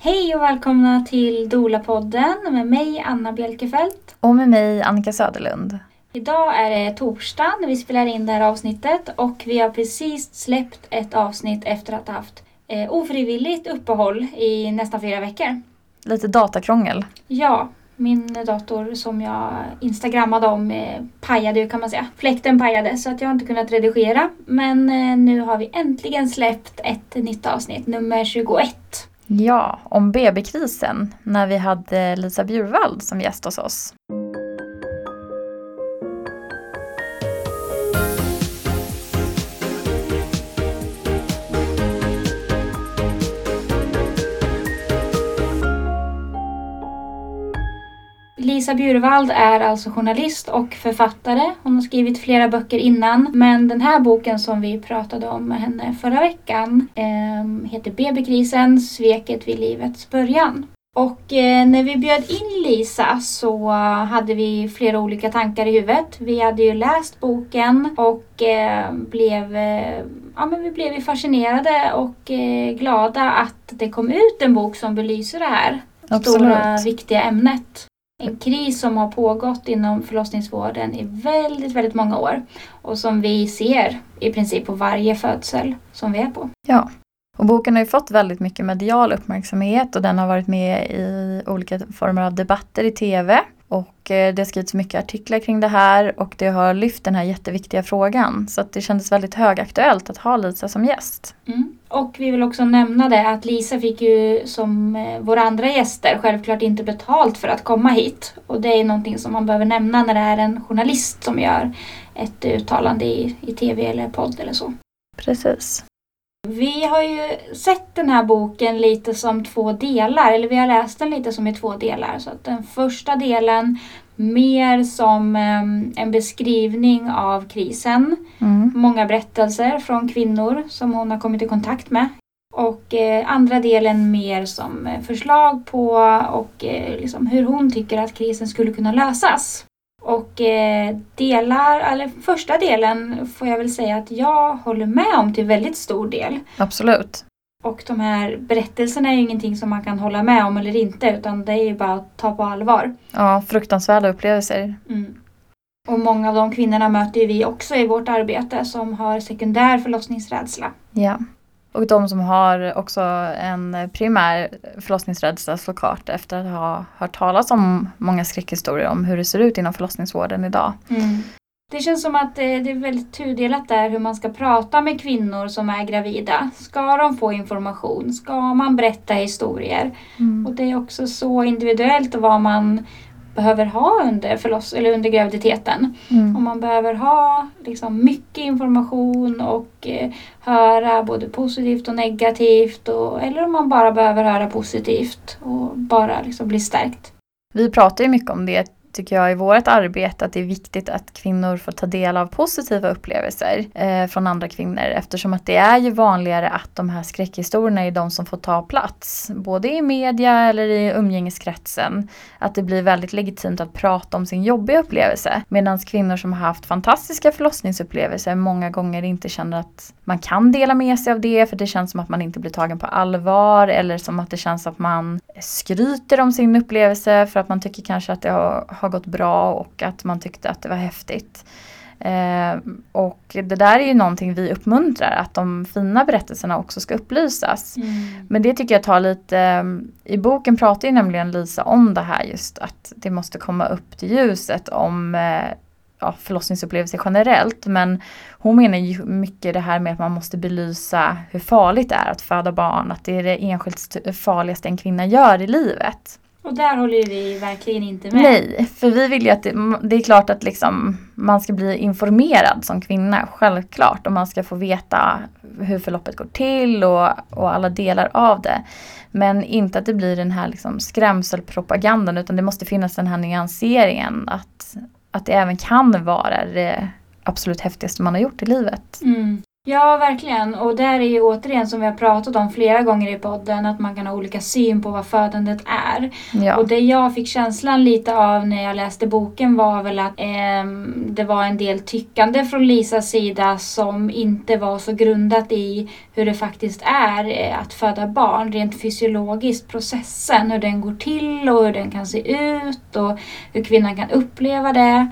Hej och välkomna till Dola-podden med mig Anna Bjelkefelt. Och med mig Annika Söderlund. Idag är det torsdag när vi spelar in det här avsnittet och vi har precis släppt ett avsnitt efter att ha haft eh, ofrivilligt uppehåll i nästan fyra veckor. Lite datakrångel. Ja, min dator som jag instagrammade om eh, pajade kan man säga. Fläkten pajade så att jag har inte kunnat redigera. Men eh, nu har vi äntligen släppt ett nytt avsnitt, nummer 21. Ja, om BB-krisen när vi hade Lisa Bjurvald som gäst hos oss. Lisa Bjurvald är alltså journalist och författare. Hon har skrivit flera böcker innan. Men den här boken som vi pratade om med henne förra veckan eh, heter BB-krisen, sveket vid livets början. Och eh, när vi bjöd in Lisa så hade vi flera olika tankar i huvudet. Vi hade ju läst boken och eh, blev, eh, ja, men vi blev fascinerade och eh, glada att det kom ut en bok som belyser det här Absolut. stora viktiga ämnet. En kris som har pågått inom förlossningsvården i väldigt, väldigt många år och som vi ser i princip på varje födsel som vi är på. Ja, och boken har ju fått väldigt mycket medial uppmärksamhet och den har varit med i olika former av debatter i TV. Och eh, det har skrivits mycket artiklar kring det här och det har lyft den här jätteviktiga frågan. Så det kändes väldigt högaktuellt att ha Lisa som gäst. Mm. Och vi vill också nämna det att Lisa fick ju som eh, våra andra gäster självklart inte betalt för att komma hit. Och det är någonting som man behöver nämna när det är en journalist som gör ett uttalande i, i TV eller podd eller så. Precis. Vi har ju sett den här boken lite som två delar, eller vi har läst den lite som i två delar. Så den första delen mer som eh, en beskrivning av krisen. Mm. Många berättelser från kvinnor som hon har kommit i kontakt med. Och eh, andra delen mer som eh, förslag på och eh, liksom hur hon tycker att krisen skulle kunna lösas. Och eh, delar, eller första delen får jag väl säga att jag håller med om till väldigt stor del. Absolut. Och de här berättelserna är ju ingenting som man kan hålla med om eller inte utan det är ju bara att ta på allvar. Ja, fruktansvärda upplevelser. Mm. Och många av de kvinnorna möter ju vi också i vårt arbete som har sekundär förlossningsrädsla. Ja. Och de som har också en primär förlossningsrädsla såklart efter att ha hört talas om många skräckhistorier om hur det ser ut inom förlossningsvården idag. Det känns som att det det är väldigt tudelat där hur man ska prata med kvinnor som är gravida. Ska de få information? Ska man berätta historier? Och det är också så individuellt vad man behöver ha under, förloss eller under graviditeten. Mm. Om man behöver ha liksom, mycket information och eh, höra både positivt och negativt. Och, eller om man bara behöver höra positivt och bara liksom, bli stärkt. Vi pratar ju mycket om det tycker jag i vårt arbete att det är viktigt att kvinnor får ta del av positiva upplevelser eh, från andra kvinnor eftersom att det är ju vanligare att de här skräckhistorierna är de som får ta plats både i media eller i umgängeskretsen. Att det blir väldigt legitimt att prata om sin jobbiga upplevelse medan kvinnor som har haft fantastiska förlossningsupplevelser många gånger inte känner att man kan dela med sig av det för det känns som att man inte blir tagen på allvar eller som att det känns att man skryter om sin upplevelse för att man tycker kanske att det har, har gått bra och att man tyckte att det var häftigt. Eh, och det där är ju någonting vi uppmuntrar, att de fina berättelserna också ska upplysas. Men det tycker jag tar lite, i boken pratar ju nämligen Lisa om det här just att det måste komma upp till ljuset om eh, ja, förlossningsupplevelser generellt. Men hon menar ju mycket det här med att man måste belysa hur farligt det är att föda barn. Att det är det enskilt st- farligaste en kvinna gör i livet. Och där håller vi verkligen inte med. Nej, för vi vill ju att det, det är klart att liksom man ska bli informerad som kvinna, självklart. Och man ska få veta hur förloppet går till och, och alla delar av det. Men inte att det blir den här liksom skrämselpropagandan utan det måste finnas den här nyanseringen att, att det även kan vara det absolut häftigaste man har gjort i livet. Mm. Ja, verkligen. Och där är ju återigen som vi har pratat om flera gånger i podden att man kan ha olika syn på vad födandet är. Ja. Och det jag fick känslan lite av när jag läste boken var väl att ehm, det var en del tyckande från Lisas sida som inte var så grundat i hur det faktiskt är eh, att föda barn, rent fysiologiskt, processen, hur den går till och hur den kan se ut och hur kvinnan kan uppleva det.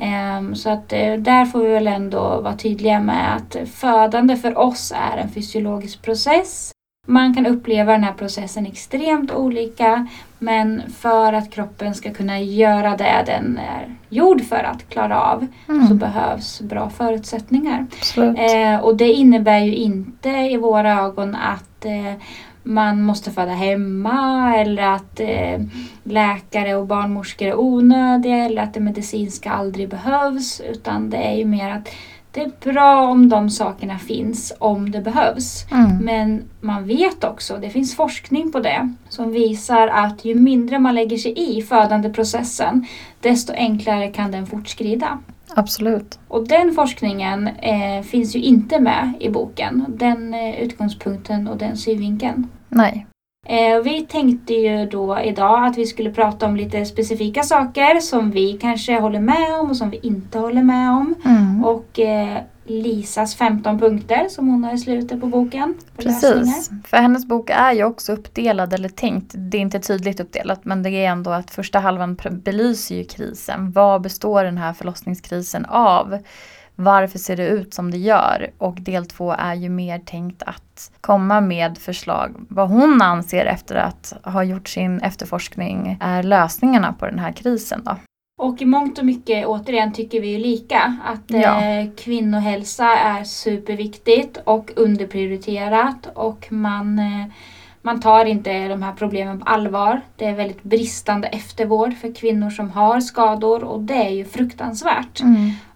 Ehm, Så att eh, där får vi väl ändå vara tydliga med att födande för oss är en fysiologisk process. Man kan uppleva den här processen extremt olika men för att kroppen ska kunna göra det den är gjord för att klara av så Mm, behövs bra förutsättningar. Eh, och det innebär ju inte i våra ögon att eh, man måste föda hemma eller att eh, läkare och barnmorskor är onödiga eller att det medicinska aldrig behövs. Utan det är ju mer att det är bra om de sakerna finns om det behövs. Mm. Men man vet också, det finns forskning på det, som visar att ju mindre man lägger sig i födandeprocessen desto enklare kan den fortskrida. Absolut. Och den forskningen eh, finns ju inte med i boken. Den eh, utgångspunkten och den synvinkeln. Nej. Eh, vi tänkte ju då idag att vi skulle prata om lite specifika saker som vi kanske håller med om och som vi inte håller med om. Mm. Och eh, Lisas 15 punkter som hon har i slutet på boken. lösningar. Precis, för hennes bok är ju också uppdelad eller tänkt, det är inte tydligt uppdelat men det är ändå att första halvan belyser ju krisen. Vad består den här förlossningskrisen av? Varför ser det ut som det gör? Och del två är ju mer tänkt att komma med förslag vad hon anser efter att ha gjort sin efterforskning är lösningarna på den här krisen då. Och i mångt och mycket återigen tycker vi ju lika. Att Ja. eh, kvinnohälsa är superviktigt och underprioriterat. Och man, eh, man tar inte de här problemen på allvar. Det är väldigt bristande eftervård för kvinnor som har skador och det är ju fruktansvärt.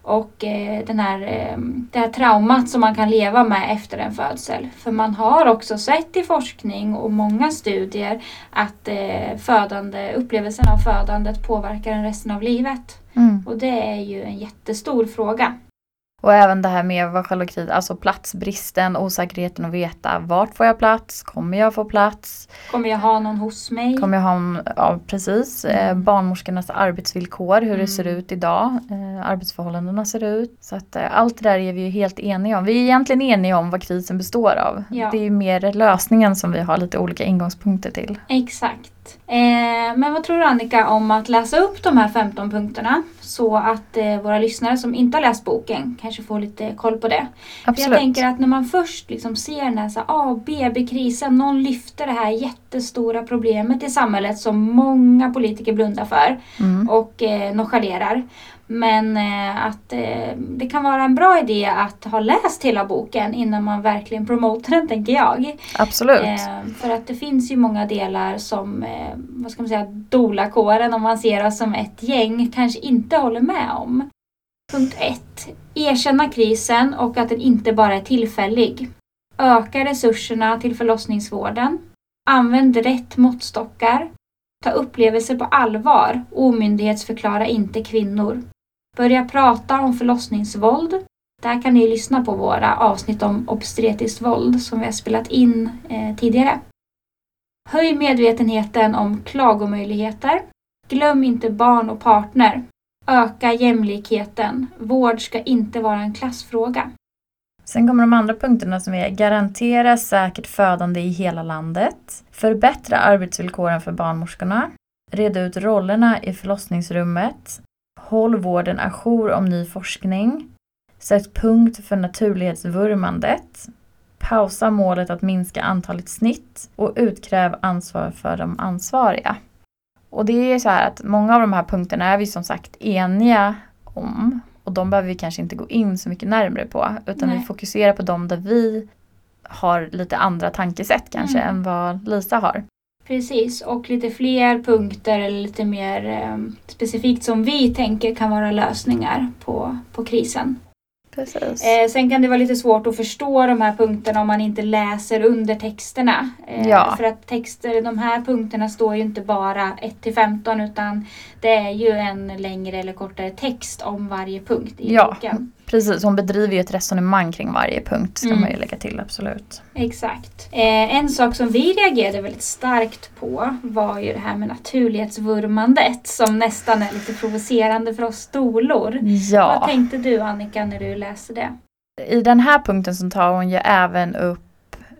Och eh, den här, eh, det här traumat som man kan leva med efter en födsel. För man har också sett i forskning och många studier att eh, födande, upplevelsen av födandet påverkar en resten av livet. Mm. Och det är ju en jättestor fråga. Och även det här med vad själva kris, alltså platsbristen, osäkerheten att veta vart får jag plats, kommer jag få plats, Kommer jag ha någon hos mig? kommer jag ha, ja precis, eh, Mm. barnmorskornas arbetsvillkor, hur Mm. det ser ut idag, eh, arbetsförhållandena ser ut. Så att eh, allt det där är vi ju helt eniga om. Vi är egentligen eniga om vad krisen består av. Ja. Det är ju mer lösningen som vi har lite olika ingångspunkter till. Exakt. Eh, men vad tror du Annika om att läsa upp de här 15 punkterna så att eh, våra lyssnare som inte har läst boken kanske får lite koll på det? För Absolut. jag tänker att när man först liksom ser den här så ah, BB-krisen, någon lyfter det här jättestora problemet i samhället som många politiker blundar för Mm. och eh, nonchalerar. Men eh, att eh, det kan vara en bra idé att ha läst hela boken innan man verkligen promotar den, tänker jag. Absolut. Eh, för att det finns ju många delar som, vad ska man säga, dolakåren om man ser oss som ett gäng kanske inte håller med om. Punkt 1. Erkänna krisen och att den inte bara är tillfällig. Öka resurserna till förlossningsvården. Använd rätt måttstockar. Ta upplevelser på allvar. Omyndighetsförklara inte kvinnor. Börja prata om förlossningsvåld. Där kan ni lyssna på våra avsnitt om obstetriskt våld som vi har spelat in eh, tidigare. Höj medvetenheten om klagomöjligheter. Glöm inte barn och partner. Öka jämlikheten. Vård ska inte vara en klassfråga. Sen kommer de andra punkterna som är garantera säkert födande i hela landet. Förbättra arbetsvillkoren för barnmorskorna. Reda ut rollerna i förlossningsrummet. Håll vården ajour om ny forskning. Sätt punkt för naturlighetsvurmandet. Pausa målet att minska antalet snitt och utkräv ansvar för de ansvariga. Och det är så här att många av de här punkterna är vi som sagt eniga om. Och de behöver vi kanske inte gå in så mycket närmare på. Utan Nej. vi fokuserar på de där vi har lite andra tankesätt kanske Mm. än vad Lisa har. Precis, och lite fler punkter eller lite mer eh, specifikt som vi tänker kan vara lösningar på, på krisen. Precis. Eh, sen kan det vara lite svårt att förstå de här punkterna om man inte läser undertexterna. Eh, Ja. För att texter, de här punkterna står ju inte bara 1 till 15 utan det är ju en längre eller kortare text om varje punkt i Ja. boken. Precis, hon bedriver ju ett resonemang kring varje punkt ska Mm. man ju lägga till, absolut. Exakt. Eh, en sak som vi reagerade väldigt starkt på var ju det här med naturlighetsvurmandet som nästan är lite provocerande för oss stolor. Ja. Vad tänkte du Annika när du läste det? I den här punkten så tar hon ju även upp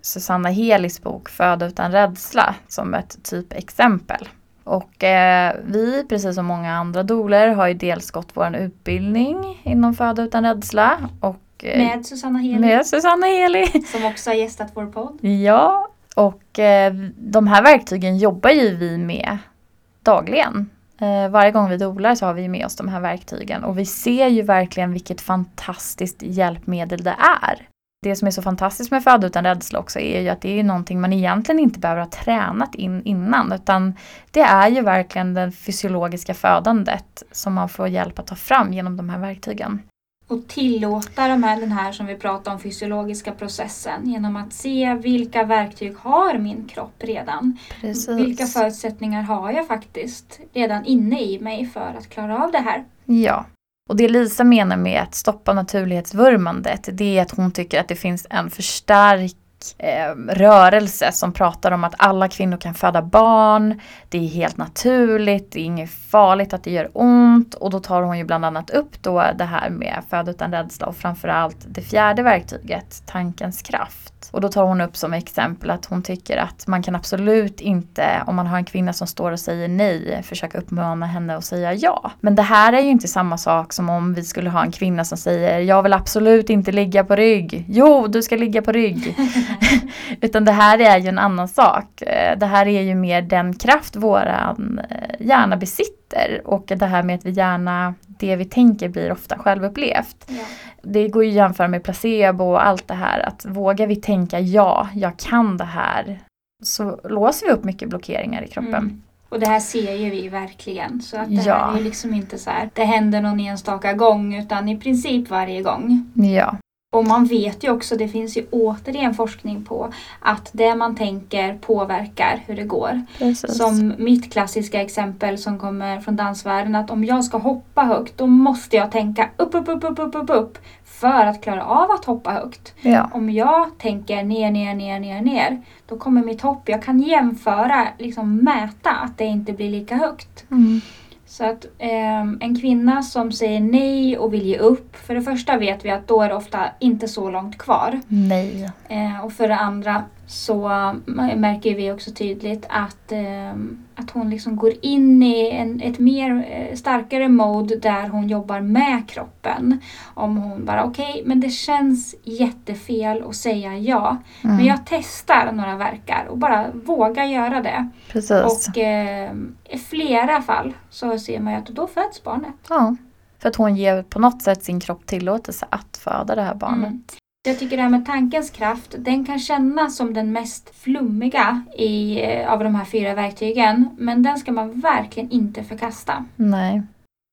Susanna Helis bok Föda utan rädsla som ett typexempel. Och eh, vi, precis som många andra doler, har ju dels gått vår utbildning inom Föda utan rädsla och eh, Med Susanna Heli med Susanna Heli. som också har gästat vår podd. Ja, och eh, de här verktygen jobbar ju vi med dagligen. Eh, varje gång vi dolar så har vi med oss de här verktygen och vi ser ju verkligen vilket fantastiskt hjälpmedel det är. Det som är så fantastiskt med Föda utan rädsla också är ju att det är någonting man egentligen inte behöver ha tränat in innan utan det är ju verkligen det fysiologiska födandet som man får hjälp att ta fram genom de här verktygen. Och tillåta de här, den här som vi pratade om fysiologiska processen genom att se vilka verktyg har min kropp redan. Vilka förutsättningar har jag faktiskt redan inne i mig för att klara av det här? Ja. Och det Lisa menar med att stoppa naturlighetsvurmandet det är att hon tycker att det finns en för stark eh, rörelse som pratar om att alla kvinnor kan föda barn. Det är helt naturligt, det är inget farligt att det gör ont. Och då tar hon ju bland annat upp då det här med föda utan rädsla och framförallt det fjärde verktyget, tankens kraft. Och då tar hon upp som exempel att hon tycker att man kan absolut inte, om man har en kvinna som står och säger nej, försöka uppmana henne att säga ja. Men det här är ju inte samma sak som om vi skulle ha en kvinna som säger jag vill absolut inte ligga på rygg. Jo, du ska ligga på rygg. Utan det här är ju en annan sak. Eh, Det här är ju mer den kraft våran eh, hjärna besitter och det här med att vi gärna, det vi tänker blir ofta självupplevt. Ja. Det går ju att jämföra med placebo och allt det här att vågar vi tänka ja, jag kan det här så låser vi upp mycket blockeringar i kroppen. Mm. Och det här ser ju vi verkligen. Så att det Ja. här är liksom inte så här, det händer någon enstaka gång utan i princip varje gång. Ja, Och man vet ju också, det finns ju återigen forskning på att det man tänker påverkar hur det går. precis. Som mitt klassiska exempel som kommer från dansvärlden att om jag ska hoppa högt då måste jag tänka upp, upp, upp, upp, upp, upp, upp för att klara av att hoppa högt. Ja, Om jag tänker ner, ner, ner, ner, ner då kommer mitt hopp, jag kan jämföra, liksom mäta att det inte blir lika högt. mm. Så att ehm, en kvinna som säger nej och vill ge upp, för det första vet vi att då är det ofta inte så långt kvar. nej. Eh, och för det andra så märker vi också tydligt att, ehm, att hon liksom går in i en, ett mer eh, starkare mode där hon jobbar med kroppen. Om hon bara okej, men det känns jättefel att säga ja. Mm. Men jag testar några verkar och bara vågar göra det. Precis. Och eh, i flera fall så ser man ju att då föds barnet. Ja. För att hon ger på något sätt sin kropp tillåtelse att föda det här barnet. Mm. Jag tycker det här med tankens kraft, den kan kännas som den mest flummiga i, eh, av de här fyra verktygen. Men den ska man verkligen inte förkasta. Nej.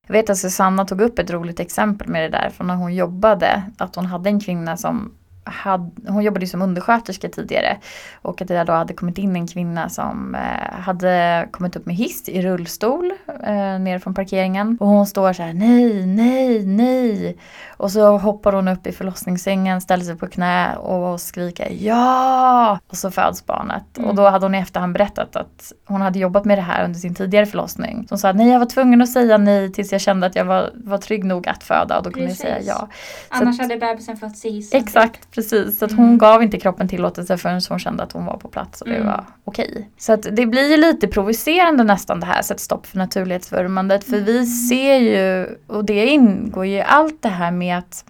Jag vet att Susanna tog upp ett roligt exempel med det där från när hon jobbade. Att hon hade en kvinna som hade, hon jobbade ju som undersköterska tidigare. Och att det då hade kommit in en kvinna som eh, hade kommit upp med hiss i rullstol eh, ner från parkeringen. Och hon står så här nej, nej, nej. Och så hoppar hon upp i förlossningssängen, ställer sig på knä och skriker ja! Och så föds barnet. Mm. Och då hade hon i efterhand berättat att hon hade jobbat med det här under sin tidigare förlossning. Så hon sa nej jag var tvungen att säga nej tills jag kände att jag var, var trygg nog att föda och då kunde jag säga Precis. ja. Annars att- hade bebisen fötts i hissen. Exakt, precis. Så att Mm. hon gav inte kroppen tillåtelse förrän hon kände att hon var på plats och det Mm. var okej. Så att det blir ju lite provocerande nästan det här, sätt stopp för naturlighetsvurmandet. För vi Mm. ser ju, och det ingår ju allt det här med att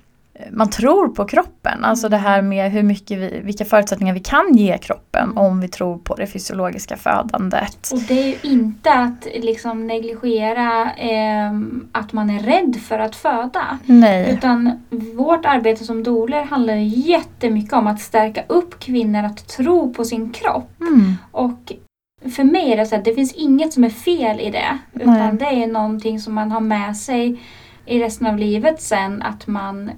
man tror på kroppen. Alltså det här med hur mycket vi, vilka förutsättningar vi kan ge kroppen om vi tror på det fysiologiska födandet. Och det är ju inte att liksom negligera ehm, att man är rädd för att föda. Nej. Utan vårt arbete som doler handlar jättemycket om att stärka upp kvinnor att tro på sin kropp. Mm. Och för mig är det så att det finns inget som är fel i det. Utan Nej. det är någonting som man har med sig i resten av livet sen. Att man, eh,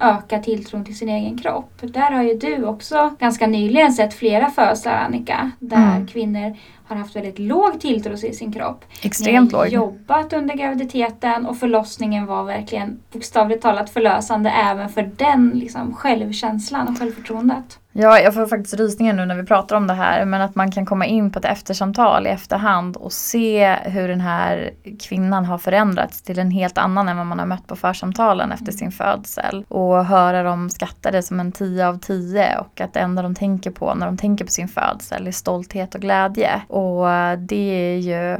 öka tilltron till sin egen kropp. Där har ju du också ganska nyligen sett flera födslar Annika, där mm. kvinnor har haft väldigt låg tilltro till sin kropp. Extremt låg. jobbat under graviditeten och förlossningen var verkligen bokstavligt talat förlösande även för den liksom, självkänslan och självförtroendet. Ja, jag får faktiskt rysningar nu när vi pratar om det här. Men att man kan komma in på ett eftersamtal i efterhand och se hur den här kvinnan har förändrats till en helt annan än vad man har mött på församtalen efter sin födsel. Och höra dem skatta det som en 10 av 10 och att det enda de tänker på när de tänker på sin födsel är stolthet och glädje. Och det är ju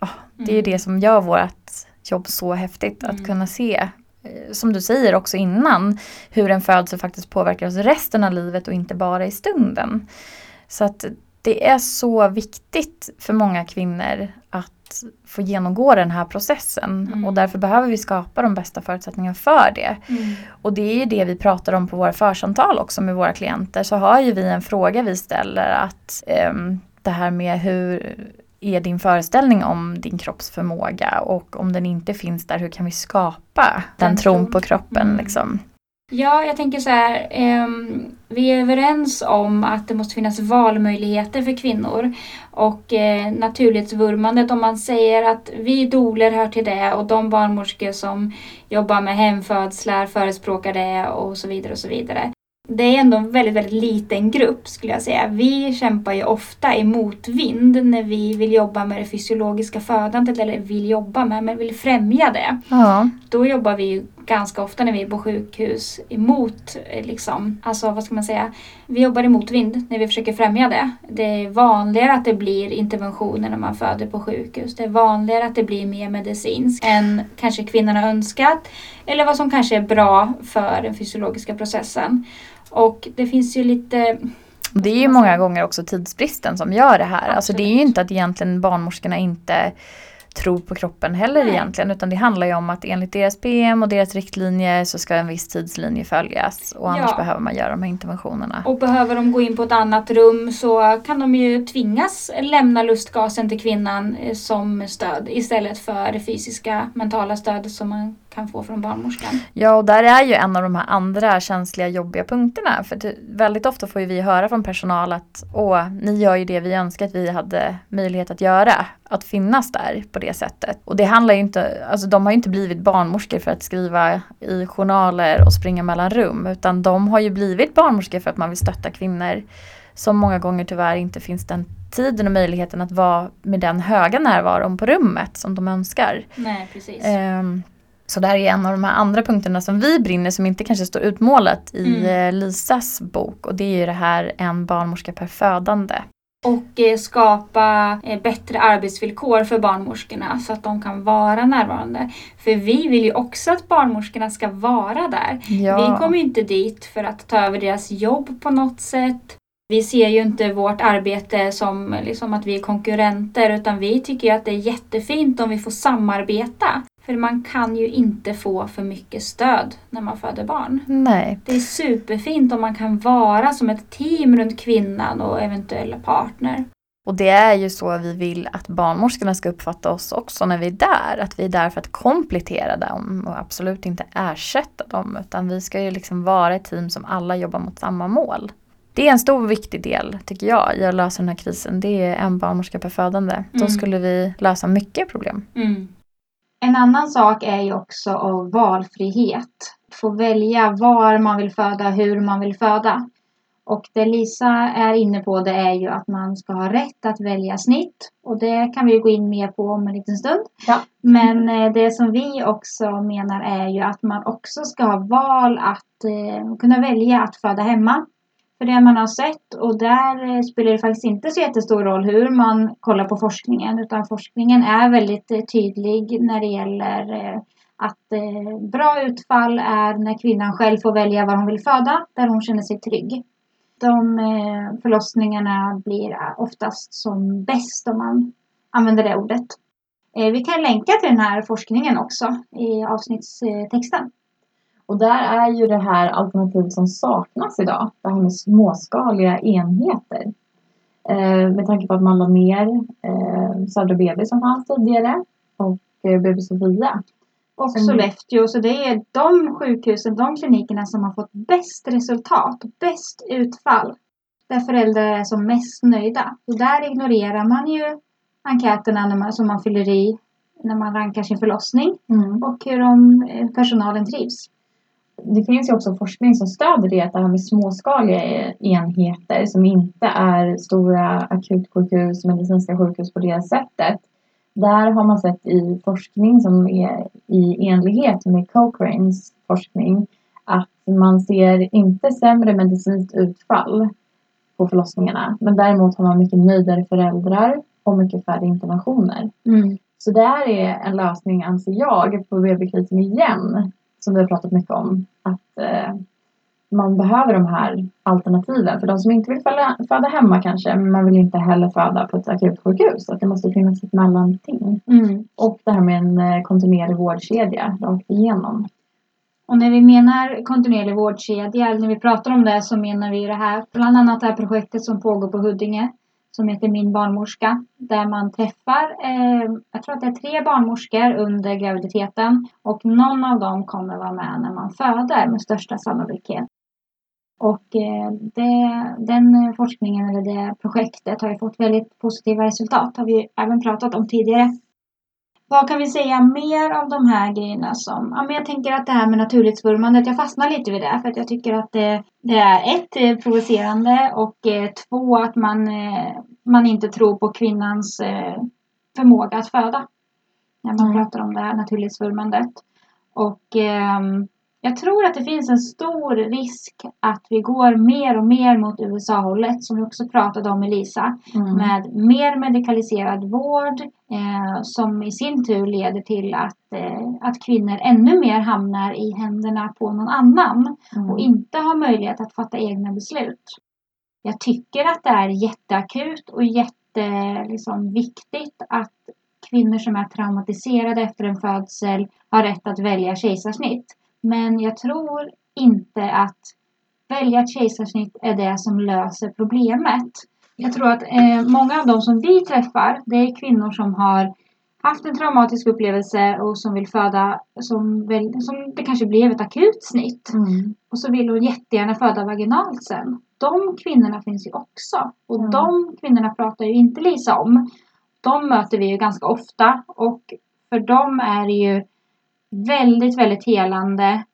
oh, det, är mm. det som gör vårt jobb så häftigt. Att mm. kunna se Eh, som du säger också innan, hur en födsel faktiskt påverkar oss resten av livet och inte bara i stunden. Så att det är så viktigt för många kvinnor att få genomgå den här processen mm. och därför behöver vi skapa de bästa förutsättningarna för det. Mm. Och det är det vi pratar om på våra församtal också med våra klienter så har ju vi en fråga vi ställer att um, det här med hur är din föreställning om din kroppsförmåga och om den inte finns där, hur kan vi skapa den, den tron på kroppen? Mm. Liksom? Ja, jag tänker så här. Eh, vi är överens om att det måste finnas valmöjligheter för kvinnor. Och eh, naturlighetsvurmandet, om man säger att vi doler hör till det och de barnmorskor som jobbar med hemfödslar förespråkar det och så vidare och så vidare det är ändå en väldigt, väldigt liten grupp skulle jag säga. Vi kämpar ju ofta i motvind när vi vill jobba med det fysiologiska födandet eller vill jobba med, men vill främja det. Ja. Då jobbar vi ganska ofta när vi är på sjukhus emot, eh, liksom, alltså vad ska man säga, vi jobbar emot vind när vi försöker främja det. Det är vanligare att det blir interventioner när man föder på sjukhus. Det är vanligare att det blir mer medicinskt än kanske kvinnan har önskat eller vad som kanske är bra för den fysiologiska processen. Och det finns ju lite det är ju många gånger också tidsbristen som gör det här. Absolut. Alltså det är ju inte att egentligen barnmorskorna inte tror på kroppen heller Nej. egentligen. Utan det handlar ju om att enligt deras PM och deras riktlinjer så ska en viss tidslinje följas. Och annars ja. behöver man göra de här interventionerna. Och behöver de gå in på ett annat rum så kan de ju tvingas lämna lustgasen till kvinnan eh, som stöd istället för det fysiska mentala stödet som man kan få från barnmorskan. Ja, och där är ju en av de här andra känsliga jobbiga punkterna. För det, väldigt ofta får vi höra från personal att åh, ni gör ju det vi önskar att vi hade möjlighet att göra. Att finnas där på det sättet. Och det handlar ju inte, alltså de har ju inte blivit barnmorskor för att skriva i journaler och springa mellan rum. Utan de har ju blivit barnmorskor för att man vill stötta kvinnor som många gånger tyvärr inte finns den tiden och möjligheten att vara med den höga närvaron på rummet som de önskar. Nej, precis. Um, så det här är en av de här andra punkterna som vi brinner som inte kanske står utmålat i mm. Eh, Lisas bok och det är ju det här en barnmorska per födande. Och eh, skapa eh, bättre arbetsvillkor för barnmorskorna så att de kan vara närvarande. För vi vill ju också att barnmorskorna ska vara där. Ja. Vi kommer ju inte dit för att ta över deras jobb på något sätt. Vi ser ju inte vårt arbete som liksom att vi är konkurrenter utan vi tycker att det är jättefint om vi får samarbeta. För man kan ju inte få för mycket stöd när man föder barn. Nej. Det är superfint om man kan vara som ett team runt kvinnan och eventuella partner. Och det är ju så vi vill att barnmorskorna ska uppfatta oss också när vi är där. Att vi är där för att komplettera dem och absolut inte ersätta dem. Utan vi ska ju liksom vara ett team som alla jobbar mot samma mål. Det är en stor viktig del, tycker jag, i att lösa den här krisen. Det är en barnmorska per födande. Mm. Då skulle vi lösa mycket problem. Mm. En annan sak är ju också av valfrihet. Få välja var man vill föda, hur man vill föda. Och det Lisa är inne på det är ju att man ska ha rätt att välja snitt. Och det kan vi gå in mer på om en liten stund. Ja. Men eh, det som vi också menar är ju att man också ska ha val att eh, kunna välja att föda hemma för det man har sett och där eh, spelar det faktiskt inte så jättestor roll hur man kollar på forskningen utan forskningen är väldigt eh, tydlig när det gäller eh, att bra utfall är när kvinnan själv får välja var hon vill föda, där hon känner sig trygg. De förlossningarna blir oftast som bäst om man använder det ordet. Vi kan länka till den här forskningen också i avsnittstexten. Och där är ju det här alternativet som saknas idag, det här med småskaliga enheter. Eh, med tanke på att man la ner eh, Södra BB som fanns tidigare och eh, BB Sofia Och Sollefteå. Så det är de sjukhusen, de klinikerna som har fått bäst resultat, bäst utfall. Där föräldrar är som mest nöjda. Och där ignorerar man ju enkäterna när man, som man fyller i när man rankar sin förlossning Mm. och hur de, eh, personalen trivs. Det finns ju också forskning som stöder det, att det här med småskaliga enheter som inte är stora akutsjukhus, medicinska sjukhus på det sättet. Där har man sett i forskning som är i enlighet med Cochranes forskning att man ser inte sämre medicinskt utfall på förlossningarna. Men däremot har man mycket nöjdare föräldrar och mycket färre internationer. Så det här är en lösning, anser jag, på BB-krisen igen. Som vi har pratat mycket om. Att eh, man behöver de här alternativen. För de som inte vill föda, föda hemma kanske, men man vill inte heller föda på ett akutsjukhus. Att det måste finnas ett mellanting. Och det här med en eh, kontinuerlig vårdkedja rakt igenom. Och när vi menar kontinuerlig vårdkedja, eller när vi pratar om det så menar vi det här, bland annat det här projektet som pågår på Huddinge som heter Min barnmorska. Där man träffar, eh, jag tror att det är tre barnmorskor under graviditeten och någon av dem kommer vara med när man föder med största sannolikhet. Och eh, det, den forskningen eller det projektet har ju fått väldigt positiva resultat. har vi även pratat om tidigare. Vad kan vi säga mer av de här grejerna som, ja men jag tänker att det här med naturlighetsvurmandet, jag fastnar lite vid det för att jag tycker att det, det är ett, eh, provocerande och eh, två, att man, eh, man inte tror på kvinnans förmåga att föda. När man Mm. pratar om det här naturlighetsvurmandet. Och ehm, jag tror att det finns en stor risk att vi går mer och mer mot USA-hållet som vi också pratade om Elisa Mm. med mer medikaliserad vård eh, som i sin tur leder till att, eh, att kvinnor ännu mer hamnar i händerna på någon annan Mm. och inte har möjlighet att fatta egna beslut. Jag tycker att det är jätteakut och jätte, liksom, viktigt att kvinnor som är traumatiserade efter en födsel har rätt att välja kejsarsnitt. Men jag tror inte att välja ett kejsarsnitt är det som löser problemet. Jag tror att eh, många av de som vi träffar, det är kvinnor som har haft en traumatisk upplevelse och som vill föda, som, väl, som det kanske blev ett akut snitt. Mm. Och så vill hon jättegärna föda vaginalt sen. De kvinnorna finns ju också. Och Mm. de kvinnorna pratar ju inte Lisa om. De möter vi ju ganska ofta. Och för dem är det ju väldigt, väldigt helande.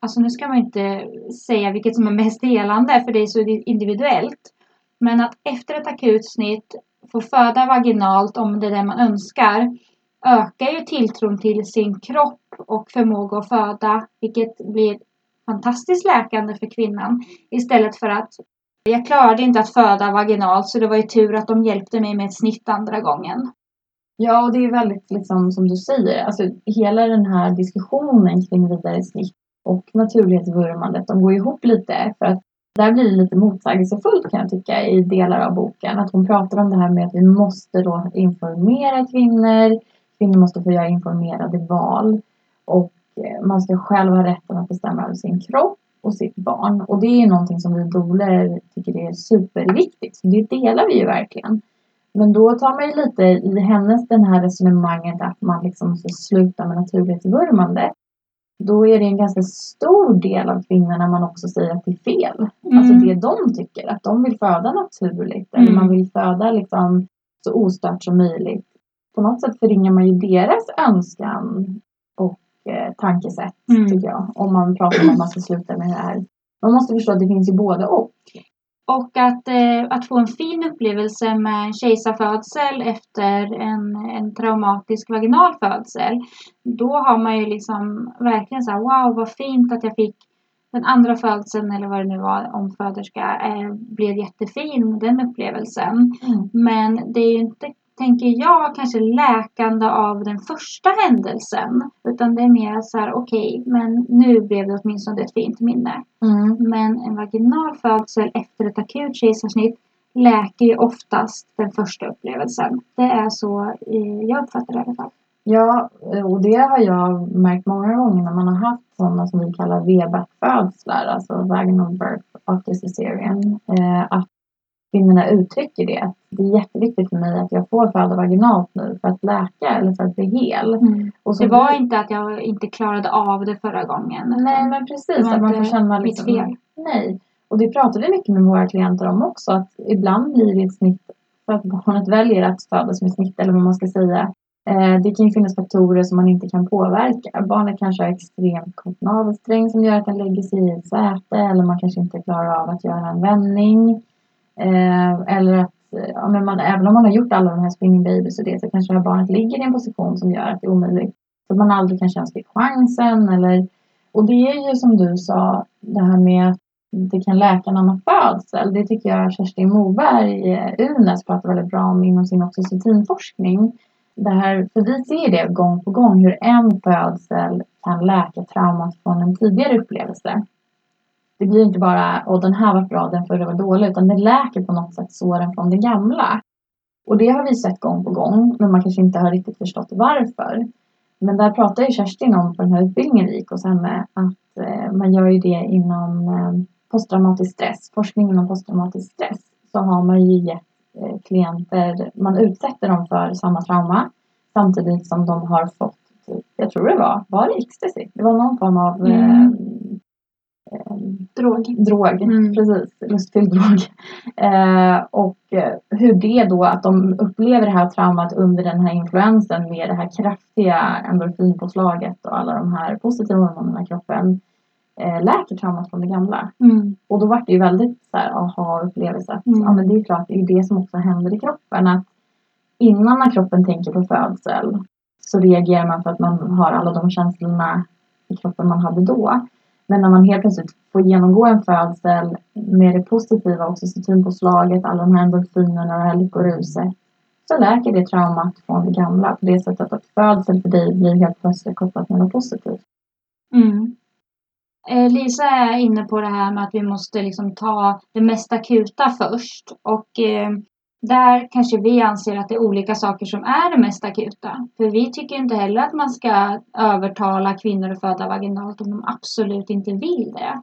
Alltså nu ska man inte säga vilket som är mest helande för det är så individuellt. Men att efter ett akut snitt få föda vaginalt om det är det man önskar ökar ju tilltron till sin kropp och förmåga att föda. Vilket blir fantastiskt läkande för kvinnan. Istället för att jag klarade inte att föda vaginalt så det var ju tur att de hjälpte mig med ett snitt andra gången. Ja, och det är väldigt liksom som du säger, alltså hela den här diskussionen kring vidare snitt och naturlighetsvurmandet, de går ihop lite för att där blir det lite motsägelsefullt kan jag tycka i delar av boken. Att hon pratar om det här med att vi måste då informera kvinnor, kvinnor måste få göra informerade val och eh, man ska själv ha rätten att bestämma över sin kropp och sitt barn. Och det är ju någonting som vi doler tycker är superviktigt. Så det delar vi ju verkligen. Men då tar man ju lite i hennes den här resonemanget att man liksom måste sluta med naturlighetsvurmande. Då är det en ganska stor del av kvinnorna man också säger att det är fel. Alltså det de tycker, att de vill föda naturligt. Eller Mm. man vill föda liksom så ostört som möjligt. På något sätt förringar man ju deras önskan och eh, tankesätt Mm. tycker jag. Om man pratar om att man ska sluta med det här. Man måste förstå att det finns ju både och. Och att, eh, att få en fin upplevelse med en kejsarfödsel efter en, en traumatisk vaginal födsel. Då har man ju liksom verkligen så här, wow vad fint att jag fick den andra födseln eller vad det nu var, omföderska, eh, blev jättefin den upplevelsen. Men det är ju inte, tänker jag, kanske läkande av den första händelsen. Utan det är mer så här, okej, men nu blev det åtminstone ett fint minne. Men en vaginal födsel efter ett akut kejsarsnitt läker ju oftast den första upplevelsen. Det är så eh, jag uppfattar det i alla fall. Ja, och det har jag märkt många gånger när man har haft sådana som vi kallar VBAC-födslar, alltså vaginal birth after cesarean. Eh, att kvinnorna uttrycker det. Det är jätteviktigt för mig att jag får föda vaginalt nu för att läka eller för att bli hel. Mm. Och så Det var inte att jag inte klarade av det förra gången. Nej men precis, att man får känna liksom, fel. Nej. Och det pratar vi mycket med våra klienter om också. Att ibland blir det ett snitt för att barnet väljer att födas med snitt eller vad man ska säga. Eh, det kan ju finnas faktorer som man inte kan påverka. Barnet kanske har extremt kort navelsträng som gör att den lägger sig i ett säte. Eller man kanske inte klarar av att göra en vändning. Eh, eller att eh, ja, men man, även om man har gjort alla de här spinning babies och det så kanske det här barnet ligger i en position som gör att det är omöjligt. Så att man aldrig kan känna fick chansen. Eller, och det är ju som du sa, det här med att det kan läka en annan födsel. Det tycker jag Kerstin Moberg, eh, UNES, pratar väldigt bra om inom sin oxytocinforskning. Det här, för vi ser det gång på gång hur en födsel kan läka traumat från en tidigare upplevelse. Det blir inte bara och den här var bra, den förra var dålig, utan det läker på något sätt såren från det gamla. Och det har vi sett gång på gång, men man kanske inte har riktigt förstått varför. Men där pratar ju Kerstin om på den här utbildningen vi gick hos henne att eh, man gör ju det inom eh, posttraumatisk stress, forskning inom posttraumatisk stress. Så har man ju gett eh, klienter, man utsätter dem för samma trauma samtidigt som de har fått, typ, jag tror det var, var det ecstasy? Det var någon form av Mm. Eh, Drog. drog, Mm. precis, lustfylld drog. Eh, och hur det då, att de upplever det här traumat under den här influensen med det här kraftiga endorfinpåslaget och alla de här positiva hormonerna i kroppen eh, läker traumat från det gamla. Mm. Och då var det ju väldigt så här aha-upplevelse. att, Mm. Ja men det är klart, det är ju det som också händer i kroppen. Att innan när kroppen tänker på födsel så reagerar man för att man har alla de känslorna i kroppen man hade då. Men när man helt plötsligt får genomgå en födsel med det positiva oxytocinpåslaget, alla de här endorfinerna och det här lyckoruset så läker det traumat från det gamla på det sättet att födsel för dig blir helt plötsligt kopplat med något positivt. Mm. Eh, Lisa är inne på det här med att vi måste liksom ta det mest akuta först. Och eh, där kanske vi anser att det är olika saker som är det mest akuta. För vi tycker inte heller att man ska övertala kvinnor att föda vaginalt om de absolut inte vill det.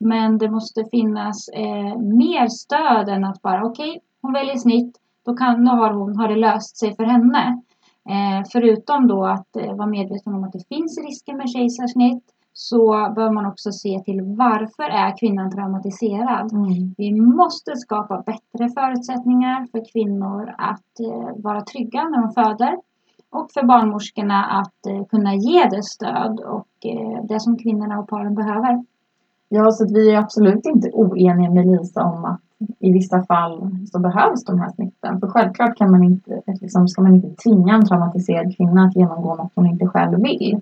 Men det måste finnas eh, mer stöd än att bara okej, hon väljer snitt, då, kan, då har, hon, har det löst sig för henne. Eh, förutom då att eh, vara medveten om att det finns risker med kejsarsnitt så bör man också se till varför är kvinnan traumatiserad. Vi måste skapa bättre förutsättningar för kvinnor att eh, vara trygga när de föder. Och för barnmorskorna att eh, kunna ge det stöd och eh, det som kvinnorna och paren behöver. Ja, så att vi är absolut inte oeniga med Lisa om att i vissa fall så behövs de här snitten. För självklart kan man inte, liksom, ska man inte tvinga en traumatiserad kvinna att genomgå något hon inte själv vill.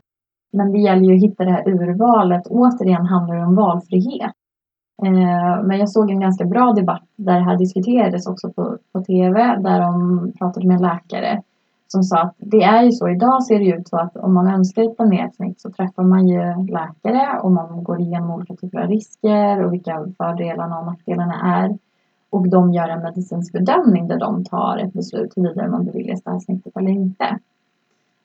Men det gäller ju att hitta det här urvalet. Återigen handlar det om valfrihet. Eh, men jag såg en ganska bra debatt där det här diskuterades också på, på TV. Där de pratade med en läkare som sa att det är ju så, idag ser det ut så att om man önskar ett planetsnitt så träffar man ju läkare och man går igenom olika typer av risker och vilka fördelarna och nackdelarna är. Och de gör en medicinsk bedömning där de tar ett beslut huruvida man beviljas det här snittet eller inte.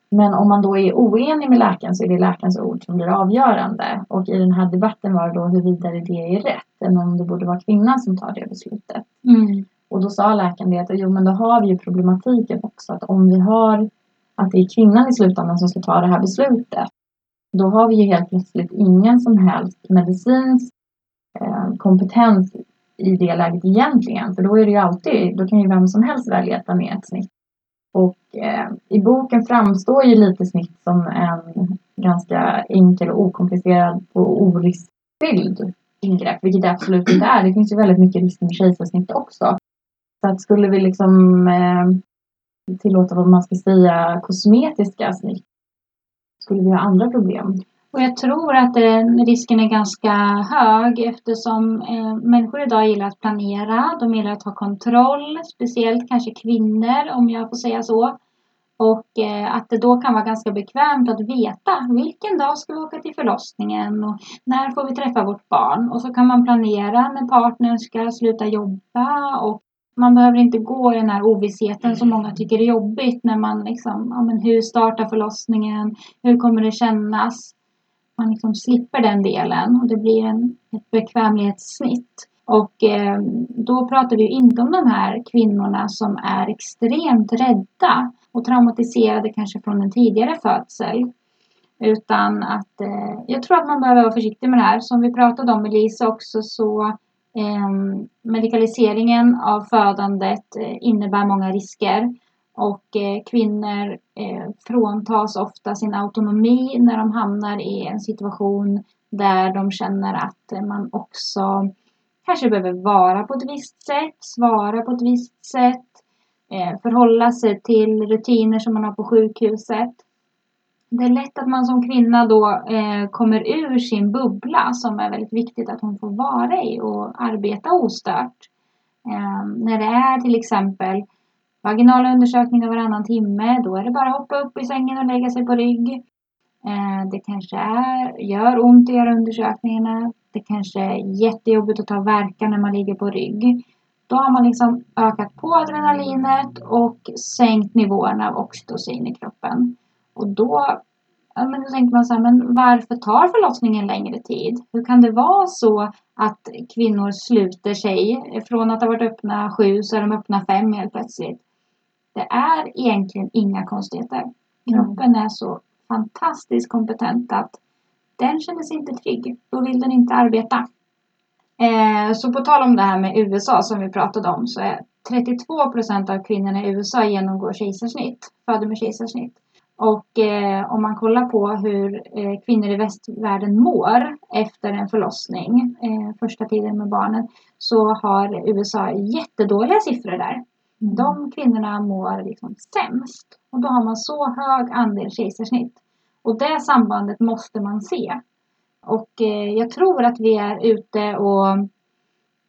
Men om man då är oenig med läkaren så är det läkarens ord som blir avgörande. Och i den här debatten var det då huruvida det är rätt än om det borde vara kvinnan som tar det beslutet. Och då sa läkaren det att jo men då har vi ju problematiken också att om vi har att det är kvinnan i slutändan som ska ta det här beslutet. Då har vi ju helt plötsligt ingen som helst medicinsk eh, kompetens i det läget egentligen. För då är det ju alltid, då kan ju vem som helst välja ett planerat snitt. Och eh, i boken framstår ju lite snitt som en ganska enkel och okomplicerad och oriskfylld ingrepp, vilket det absolut inte är. Det finns ju väldigt mycket risk med kejsarsnitt också. Så att skulle vi liksom eh, tillåta vad man ska säga kosmetiska snitt skulle vi ha andra problem. Och jag tror att den risken är ganska hög eftersom eh, människor idag gillar att planera. De gillar att ha kontroll, speciellt kanske kvinnor om jag får säga så. Och eh, att det då kan vara ganska bekvämt att veta vilken dag ska vi åka till förlossningen och när får vi träffa vårt barn. Och så kan man planera när partnern ska sluta jobba och man behöver inte gå i den här ovissheten som många tycker är jobbigt när man liksom, ja men hur startar förlossningen? Hur kommer det kännas? Man liksom slipper den delen och det blir en, ett bekvämlighetssnitt. Och eh, då pratar vi ju inte om de här kvinnorna som är extremt rädda och traumatiserade kanske från en tidigare födsel. Utan att eh, jag tror att man behöver vara försiktig med det här. Som vi pratade om med Lisa också så eh, medikaliseringen av födandet eh, innebär många risker. Och eh, kvinnor eh, fråntas ofta sin autonomi när de hamnar i en situation där de känner att man också kanske behöver vara på ett visst sätt, svara på ett visst sätt, eh, förhålla sig till rutiner som man har på sjukhuset. Det är lätt att man som kvinna då eh, kommer ur sin bubbla som är väldigt viktigt att hon får vara i och arbeta ostört. Eh, när det är till exempel vaginala undersökningar varannan timme, då är det bara att hoppa upp i sängen och lägga sig på rygg. Eh, det kanske är, gör ont att göra undersökningarna. Det kanske är jättejobbigt att ta verkan när man ligger på rygg. Då har man liksom ökat på adrenalinet och sänkt nivåerna av oxytocin i kroppen. Och då, ja, men då tänker man så här, men varför tar förlossningen längre tid? Hur kan det vara så att kvinnor sluter sig? Från att ha varit öppna sju så är de öppna fem helt plötsligt. Det är egentligen inga konstigheter. Kroppen är så fantastiskt kompetent att den känner sig inte trygg. Då vill den inte arbeta. Eh, så på tal om det här med USA som vi pratade om så är 32 procent av kvinnorna i USA genomgår kejsarsnitt, föder med kejsarsnitt. Och eh, om man kollar på hur eh, kvinnor i västvärlden mår efter en förlossning, eh, första tiden med barnen, så har USA jättedåliga siffror där. De kvinnorna mår liksom sämst. Och då har man så hög andel kejsarsnitt. Och det sambandet måste man se. Och eh, jag tror att vi är ute och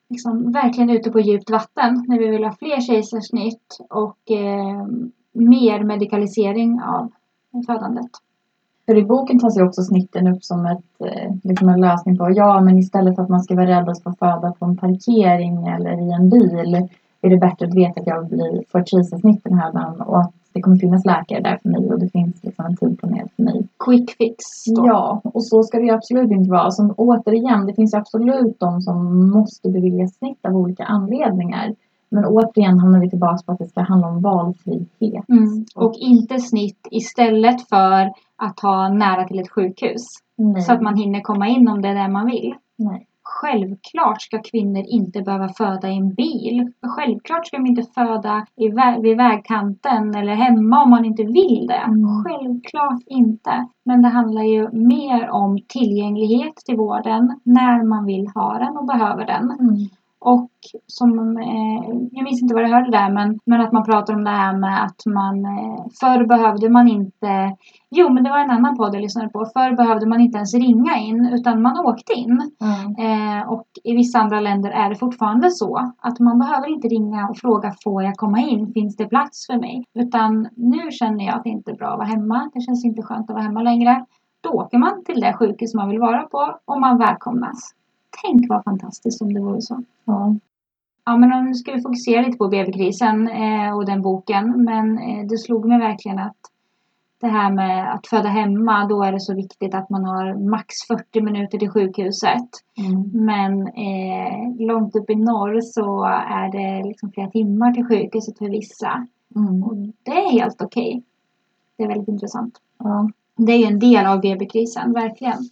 liksom verkligen ute på djupt vatten när vi vill ha fler kejsarsnitt och eh, mer medikalisering av födandet. För i boken tas ju också snitten upp som ett, eh, liksom en lösning på, ja men istället för att man ska vara rädd att få föda på en parkering eller i en bil är det bättre att veta att jag blir, får ett kejsarsnitt den här dagen och att det kommer finnas läkare där för mig och det finns liksom en tid planerad för mig. Quick fix. Då. Ja, och så ska det ju absolut inte vara. Som, återigen, det finns absolut de som måste beviljas snitt av olika anledningar. Men återigen hamnar vi tillbaka på att det ska handla om valfrihet. Mm. Och inte snitt istället för att ha nära till ett sjukhus. Nej. Så att man hinner komma in om det är det man vill. Nej. Självklart ska kvinnor inte behöva föda i en bil. Självklart ska de inte föda i vä vid vägkanten eller hemma om man inte vill det. Mm. Självklart inte. Men det handlar ju mer om tillgänglighet till vården när man vill ha den och behöver den. Mm. Och som, eh, jag minns inte vad jag hörde där, men, men att man pratar om det här med att man eh, förr behövde man inte, jo men det var en annan podd jag lyssnade på, förr behövde man inte ens ringa in utan man åkte in. Mm. Eh, och i vissa andra länder är det fortfarande så att man behöver inte ringa och fråga får jag komma in, finns det plats för mig? Utan nu känner jag att det inte är bra att vara hemma, det känns inte skönt att vara hemma längre. Då åker man till det sjukhus man vill vara på och man välkomnas. Tänk vad fantastiskt om det vore så. Ja. Ja, men nu ska vi fokusera lite på BB-krisen eh, och den boken. Men eh, det slog mig verkligen att det här med att föda hemma, då är det så viktigt att man har max 40 minuter till sjukhuset. Mm. Men eh, långt upp i norr så är det liksom flera timmar till sjukhuset för vissa. Mm. Och det är helt okej. Okay. Det är väldigt intressant. Ja. Det är ju en del av BB-krisen, verkligen.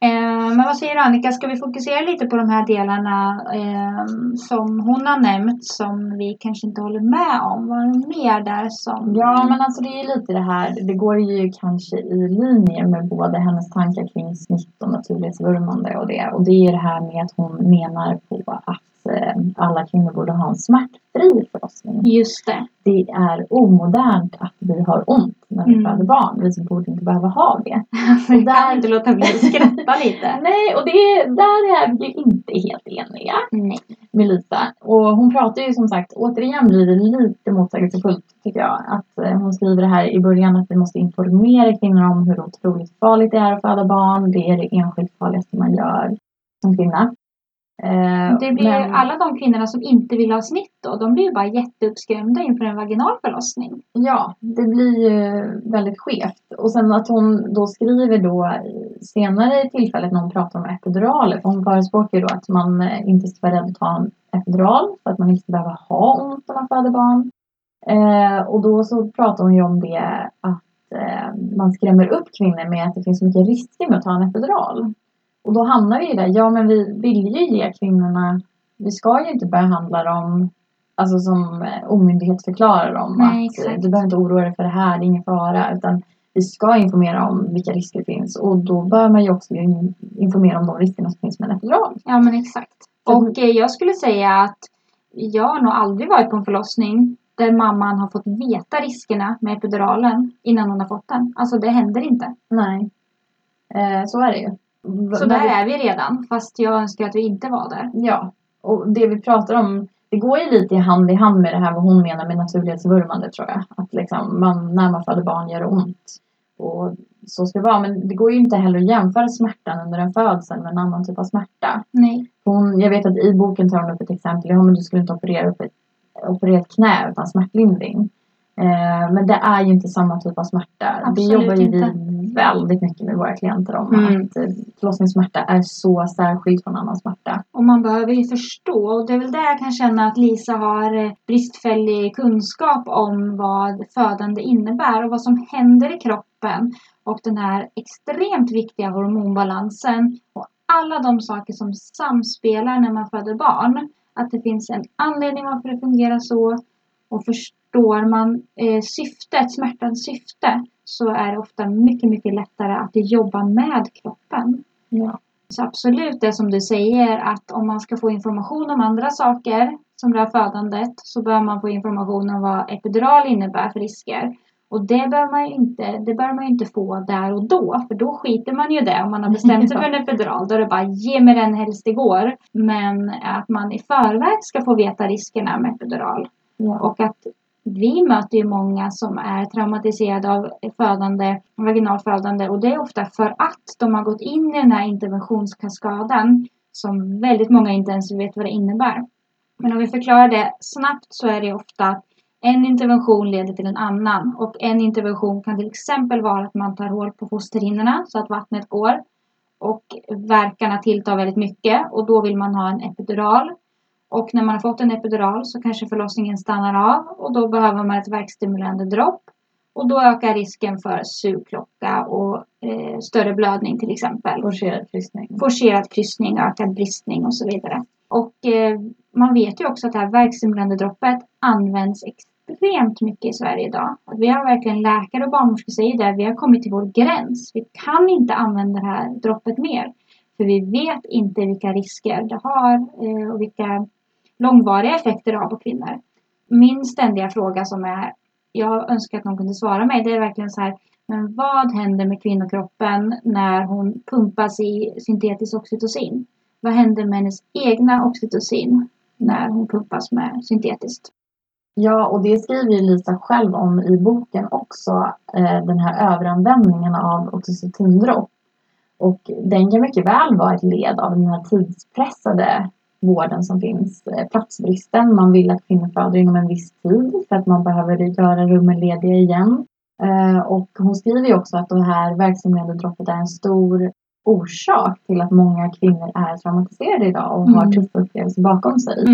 Eh, men vad säger du Annika, ska vi fokusera lite på de här delarna eh, som hon har nämnt som vi kanske inte håller med om? Vad är det mer där som... Ja men alltså det är lite det här, det går ju kanske i linje med både hennes tankar kring snitt och naturlighetsvurmande och det. Och det är det här med att hon menar på att alla kvinnor borde ha en smärtfri förlossning. Just det. Det är omodernt att vi har ont när vi mm. föder barn. Vi borde inte behöva ha det. Jag kan inte låta bli att skratta lite. Nej, och det, där är vi ju inte helt eniga. Nej. Med Lisa. Och hon pratar ju som sagt, återigen blir det lite motsägelsefullt tycker jag. Att eh, hon skriver det här i början att vi måste informera kvinnor om hur otroligt farligt det är att föda barn. Det är det enskilt farligaste man gör som kvinna. Eh, Det blir men- alla de kvinnorna som inte vill ha snitt då, de blir ju bara jätteuppskrämda inför en vaginal förlossning. Ja, det blir ju väldigt skevt. Och sen att hon då skriver då senare i tillfället när hon pratar om epiduraler. För hon förespråkar ju då att man eh, inte ska vara rädd att ta en epidural. För att man inte ska behöva ha ont när man föder barn. Eh, och då så pratar hon ju om det att eh, man skrämmer upp kvinnor med att det finns så mycket risker med att ta en epidural. Och då hamnar vi ju där. Ja, men vi vill ju ge kvinnorna. Vi ska ju inte behandla dem alltså som eh, omyndighetsförklarar dem. Nej, att eh, exakt. du behöver inte oroa dig för det här, det är ingen fara. Utan vi ska informera om vilka risker det finns. Och då bör man ju också in- informera om de riskerna som finns med en epidural. Ja men exakt. Och eh, jag skulle säga att jag har nog aldrig varit på en förlossning där mamman har fått veta riskerna med epiduralen innan hon har fått den. Alltså det händer inte. Nej. Eh, så är det ju. Så där vi- är vi redan, fast jag önskar att vi inte var där. Ja, och det vi pratar om, det går ju lite hand i hand med det här vad hon menar med naturlighetsvurmande tror jag. Att liksom man, när man föder barn gör det ont. Och så ska det vara. Men det går ju inte heller att jämföra smärtan under en födsel med en annan typ av smärta. Nej. Hon, jag vet att i boken tar hon upp ett exempel. Ja, men du skulle inte operera upp ett, operera ett knä utan smärtlindring. Eh, men det är ju inte samma typ av smärta. Absolut det jobbar ju inte. vi väldigt mycket med våra klienter om. Mm. Att eh, förlossningssmärta är så särskild från annan smärta. Och man behöver ju förstå, och det är väl där jag kan känna att Lisa har eh, bristfällig kunskap om vad födande innebär och vad som händer i kroppen. Och den här extremt viktiga hormonbalansen och alla de saker som samspelar när man föder barn. Att det finns en anledning varför det fungerar så. Och förstår man eh, syftet, smärtans syfte, så är det ofta mycket, mycket lättare att jobba med kroppen. Ja. Så absolut det som du säger att om man ska få information om andra saker som rör födandet så bör man få information om vad epidural innebär för risker. Och det bör man ju inte, det bör man inte få där och då för då skiter man ju det om man har bestämt sig för en epidural. Då är det bara ge mig den helst det går. Men att man i förväg ska få veta riskerna med epidural. Ja. Och att vi möter ju många som är traumatiserade av födande, vaginalfödande och det är ofta för att de har gått in i den här interventionskaskaden som väldigt många inte ens vet vad det innebär. Men om vi förklarar det snabbt så är det ofta att en intervention leder till en annan och en intervention kan till exempel vara att man tar hål på fosterhinnorna så att vattnet går och verkarna tilltar väldigt mycket och då vill man ha en epidural. Och när man har fått en epidural så kanske förlossningen stannar av och då behöver man ett verkstimulerande dropp. Och då ökar risken för sugklocka och eh, större blödning till exempel. Forcerad kryssning. Forcerad kryssning, ökad bristning och så vidare. Och eh, man vet ju också att det här verkstimulerande droppet används extremt mycket i Sverige idag. Att vi har verkligen läkare och barnmorskor säger det, vi har kommit till vår gräns. Vi kan inte använda det här droppet mer. För vi vet inte vilka risker det har eh, och vilka långvariga effekter det har på kvinnor. Min ständiga fråga som är, jag önskar att någon kunde svara mig, det är verkligen så här, men vad händer med kvinnokroppen när hon pumpas i syntetisk oxytocin? Vad händer med hennes egna oxytocin när hon pumpas med syntetiskt? Ja, och det skriver ju Lisa själv om i boken också. Eh, den här överanvändningen av oxytocindropp. Och den kan mycket väl vara ett led av den här tidspressade vården som finns. Eh, platsbristen, man vill att kvinnor föder inom en viss tid för att man behöver göra rummen lediga igen. Eh, och hon skriver ju också att det här verksamheten droppet är en stor orsak till att många kvinnor är traumatiserade idag och har Mm. tuffa upplevelser bakom sig.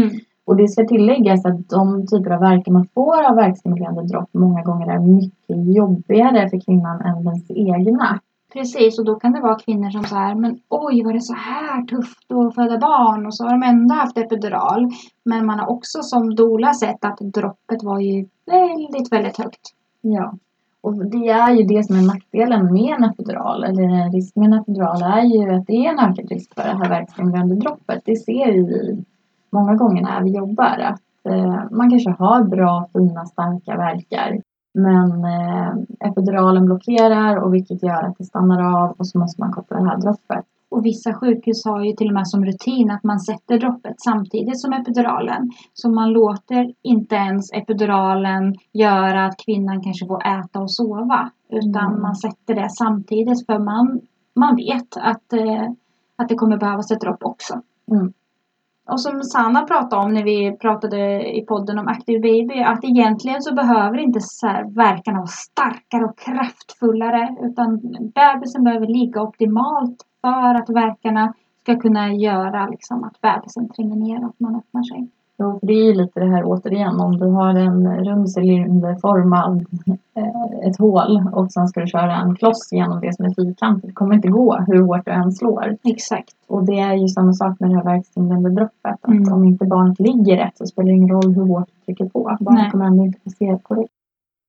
Och det ska tilläggas att de typer av verkar man får av verkstimulerande dropp många gånger är mycket jobbigare för kvinnan än dens egna. Precis, och då kan det vara kvinnor som så här, men oj var det så här tufft att föda barn och så har de ändå haft epidural. Men man har också som doula sett att droppet var ju väldigt, väldigt högt. Ja. Och det är ju det som är nackdelen med en epidural, eller en risk med en epidural, är ju att det är en ökad risk för det här värkstimulerande droppet. Det ser ju vi många gånger när vi jobbar, att eh, man kanske har bra, fina, starka verkar. Men eh, epiduralen blockerar och vilket gör att det stannar av och så måste man koppla det här droppet. Och vissa sjukhus har ju till och med som rutin att man sätter droppet samtidigt som epiduralen. Så man låter inte ens epiduralen göra att kvinnan kanske får äta och sova. Utan Mm. man sätter det samtidigt för man, man vet att, eh, att det kommer behövas ett dropp också. Och som Sanna pratade om när vi pratade i podden om Active Baby, att egentligen så behöver inte så verkarna vara starkare och kraftfullare, utan bebisen behöver ligga optimalt för att verkarna ska kunna göra liksom att bebisen tränger ner och att man öppnar sig. Jo, för det är ju lite det här återigen, om du har en rund cylinderformad eh, ett hål och sen ska du köra en kloss genom det som är fyrkantigt. Det kommer inte gå hur hårt du än slår. Exakt. Och det är ju samma sak med det här verkställande droppet. Att Mm. om inte barnet ligger rätt så spelar det ingen roll hur hårt du trycker på. Barnet Nej. kommer ändå inte se korrekt.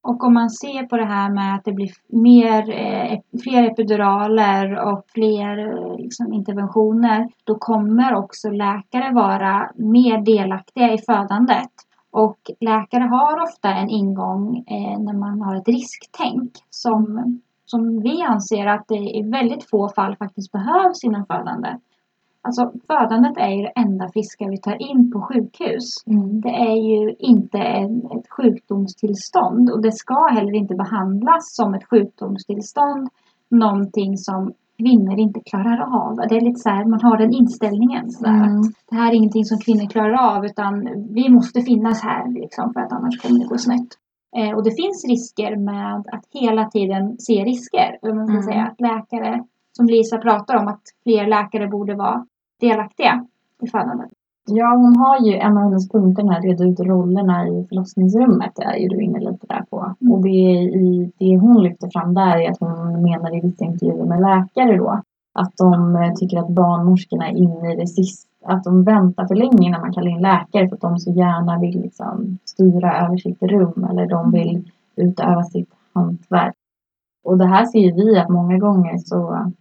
Och om man ser på det här med att det blir mer, eh, fler epiduraler och fler eh, liksom, interventioner, då kommer också läkare vara mer delaktiga i födandet. Och läkare har ofta en ingång eh, när man har ett risktänk som, som vi anser att det i väldigt få fall faktiskt behövs inom födandet. Alltså födandet är ju det enda friska vi tar in på sjukhus. Det är ju inte en, ett sjukdomstillstånd och det ska heller inte behandlas som ett sjukdomstillstånd. Någonting som kvinnor inte klarar av. Det är lite så här, man har den inställningen. Så Mm. att Det här är ingenting som kvinnor klarar av utan vi måste finnas här liksom, för att annars kommer det gå snett. Eh, och det finns risker med att hela tiden se risker. Man ska Mm. säga att läkare, som Lisa pratar om, att fler läkare borde vara delaktiga i födandet. Ja, hon har ju en av hennes punkter när reda ut rollerna i förlossningsrummet. Det är ju du inne lite där på. Mm. Och det, är i, det hon lyfter fram där är att hon menar i vissa intervjuer med läkare då. Att de eh, tycker att barnmorskorna är inne i det sista. Att de väntar för länge när man kallar in läkare för att de så gärna vill liksom styra över sitt rum. Eller de vill utöva sitt hantverk. Och det här ser ju vi att många gånger så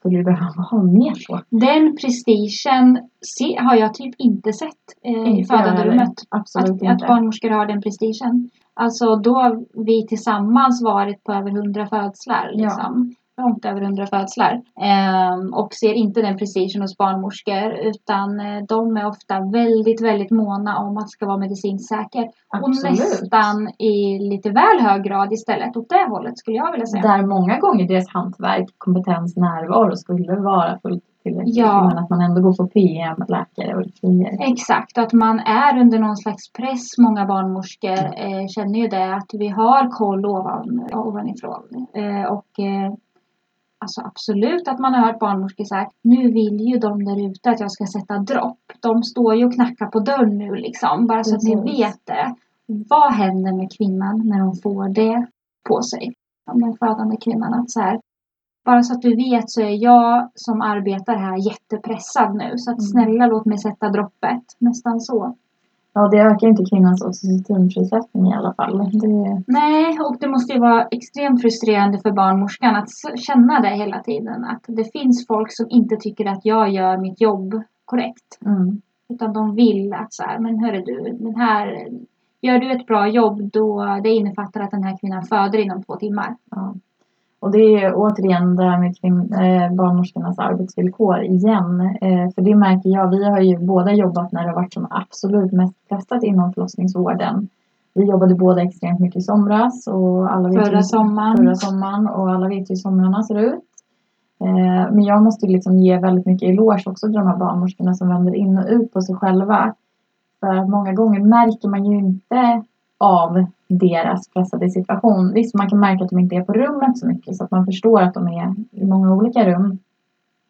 skulle behöva ha mer på. Den prestigen se, har jag typ inte sett eh, i födanderummet. Absolut Att, inte. att barnmorskor har den prestigen. Alltså då vi tillsammans varit på över 100 födslar. Ja. Långt över 100 födslar. Ehm, och ser inte den prestigen hos barnmorskor. Utan eh, de är ofta väldigt, väldigt måna om att det ska vara medicinskt säkert. Och Absolut. nästan i lite väl hög grad istället åt det hållet skulle jag vilja säga. Där många gånger deras hantverk, kompetens, närvaro skulle vara fullt tillräckligt. Ja. Men att man ändå går på PM, läkare och riktlinjer. Exakt, att man är under någon slags press. Många barnmorskor eh, känner ju det, att vi har koll ovan, ovanifrån. Eh, och eh, alltså absolut att man har hört barnmorskor här, nu vill ju de där ute att jag ska sätta dropp. De står ju och knackar på dörren nu liksom, bara så att ni Precis. vet det. Vad händer med kvinnan när hon får det på sig? Om Den födande kvinnan, att så här, bara så att du vet så är jag som arbetar här jättepressad nu. Så att Mm. snälla låt mig sätta droppet. Nästan så. Ja, det ökar inte kvinnans oxytocinfrisättning i alla fall. Det, Nej, och det måste ju vara extremt frustrerande för barnmorskan att känna det hela tiden. Att det finns folk som inte tycker att jag gör mitt jobb korrekt. mm. Utan de vill att så här, men hörru du, den här, gör du ett bra jobb då det innefattar att den här kvinnan föder inom två timmar. ja. Och det är återigen det här med kvin- eh, barnmorskornas arbetsvillkor igen. Eh, för det märker jag, vi har ju båda jobbat när det har varit som absolut mest pressat inom förlossningsvården. Vi jobbade båda extremt mycket i somras och alla vet Förra ju, sommaren. förra sommaren och alla vet ju hur somrarna ser ut. Eh, men jag måste liksom ge väldigt mycket eloge också till de här barnmorskorna som vänder in och ut på sig själva. För att många gånger märker man ju inte av deras pressade situation. Visst, man kan märka att de inte är på rummet så mycket så att man förstår att de är i många olika rum.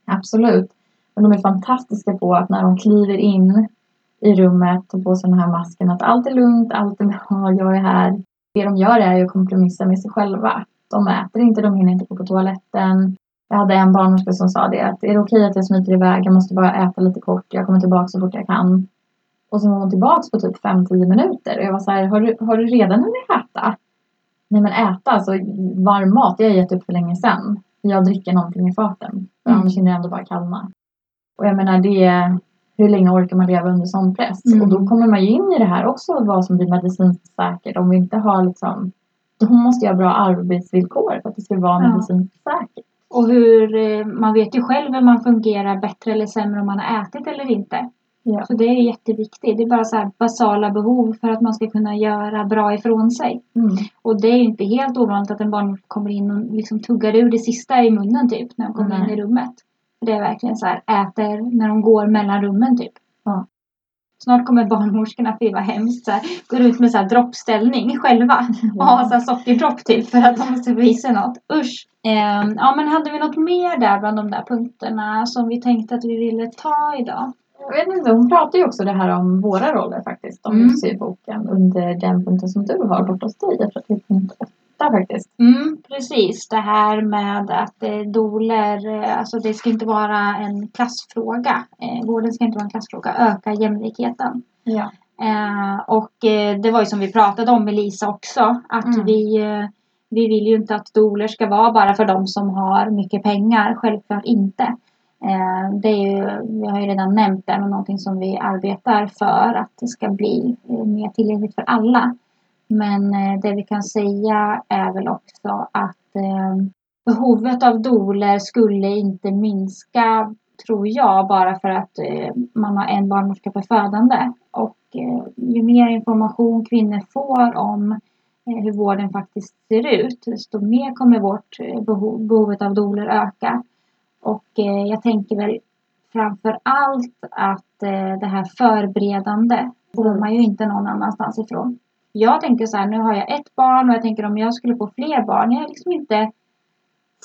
Absolut. Men de är fantastiska på att när de kliver in i rummet och på sig den här masken att allt är lugnt, allt är bra, jag är här. Det de gör är ju att kompromissa med sig själva. De äter inte, de hinner inte gå på toaletten. Jag hade en barnmorska som sa det att är det okej att jag smiter iväg, jag måste bara äta lite kort, jag kommer tillbaka så fort jag kan. Och så var hon tillbaka på typ 5-10 minuter och jag var så här, har du, har du redan hunnit äta? Nej men äta, alltså varm mat, det har jag gett upp för länge sedan. Jag dricker någonting i farten, för Mm. annars hinner jag ändå bara kallna. Och jag menar det, hur länge orkar man leva under sån press? Mm. Och då kommer man ju in i det här också, vad som blir medicinskt säkert. Om vi inte har liksom, då måste jag ha bra arbetsvillkor för att det ska vara Ja. medicinskt säkert. Och hur, eh, man vet ju själv hur man fungerar bättre eller sämre om man har ätit eller inte. Ja. Så det är jätteviktigt. Det är bara så basala behov för att man ska kunna göra bra ifrån sig. Mm. Och det är inte helt ovanligt att en barnmorska kommer in och liksom tuggar ur det sista i munnen typ när de kommer Nej. in i rummet. Det är verkligen så här, äter när de går mellan rummen typ. Ja. Snart kommer barnmorskorna, fy vad hemskt, så här, går ut med så här droppställning själva och har så här sockerdropp till för att de måste visa något. Usch! Ehm, ja men hade vi något mer där bland de där punkterna som vi tänkte att vi ville ta idag? Jag vet inte, hon pratar ju också det här om våra roller faktiskt. Om Mm. i boken under den punkten som du har borta hos dig. Jag tror att det är punkt åtta faktiskt. Mm, precis, det här med att eh, doler, alltså det ska inte vara en klassfråga. Eh, vården ska inte vara en klassfråga, öka jämlikheten. Ja. Eh, och eh, det var ju som vi pratade om med Lisa också, att Mm. vi, eh, vi vill ju inte att doler ska vara bara för de som har mycket pengar, självklart inte. Eh, det är ju, vi har ju redan nämnt det, men någonting som vi arbetar för att det ska bli eh, mer tillgängligt för alla. Men eh, det vi kan säga är väl också att behovet av doler skulle inte minska, tror jag, bara för att man har en barnmorska per födande. Och ju mer information kvinnor får om hur vården faktiskt ser ut, desto mer kommer vårt behov, behovet av doler öka. Och eh, jag tänker väl framför allt att eh, det här förberedande får man ju inte någon annanstans ifrån. Jag tänker så här, nu har jag ett barn och jag tänker om jag skulle få fler barn, jag är liksom inte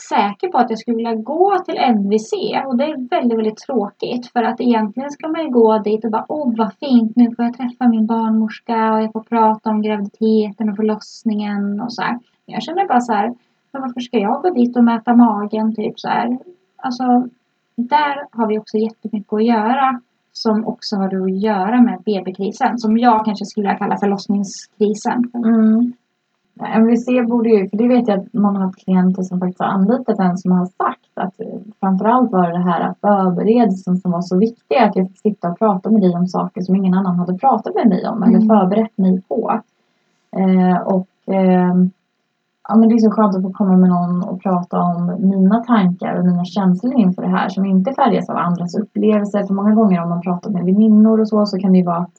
säker på att jag skulle vilja gå till NVC och det är väldigt, väldigt tråkigt för att egentligen ska man ju gå dit och bara åh vad fint, nu får jag träffa min barnmorska och jag får prata om graviditeten och förlossningen och så här. Jag känner bara så här, varför ska jag gå dit och mäta magen typ så här? Alltså, där har vi också jättemycket att göra som också har att göra med BB-krisen som jag kanske skulle kalla förlossningskrisen. Mm. MVC borde ju, för det vet jag att många har haft klienter som faktiskt har anlitat en som har sagt att framförallt var det här förberedelsen som var så viktig. Att jag fick sitta och prata med dig om saker som ingen annan hade pratat med mig om eller Mm. förberett mig på. Eh, och eh, ja, men det är så skönt att få komma med någon och prata om mina tankar och mina känslor inför det här som inte färgas av andras upplevelser. För många gånger om man pratar med väninnor och så så kan det ju vara att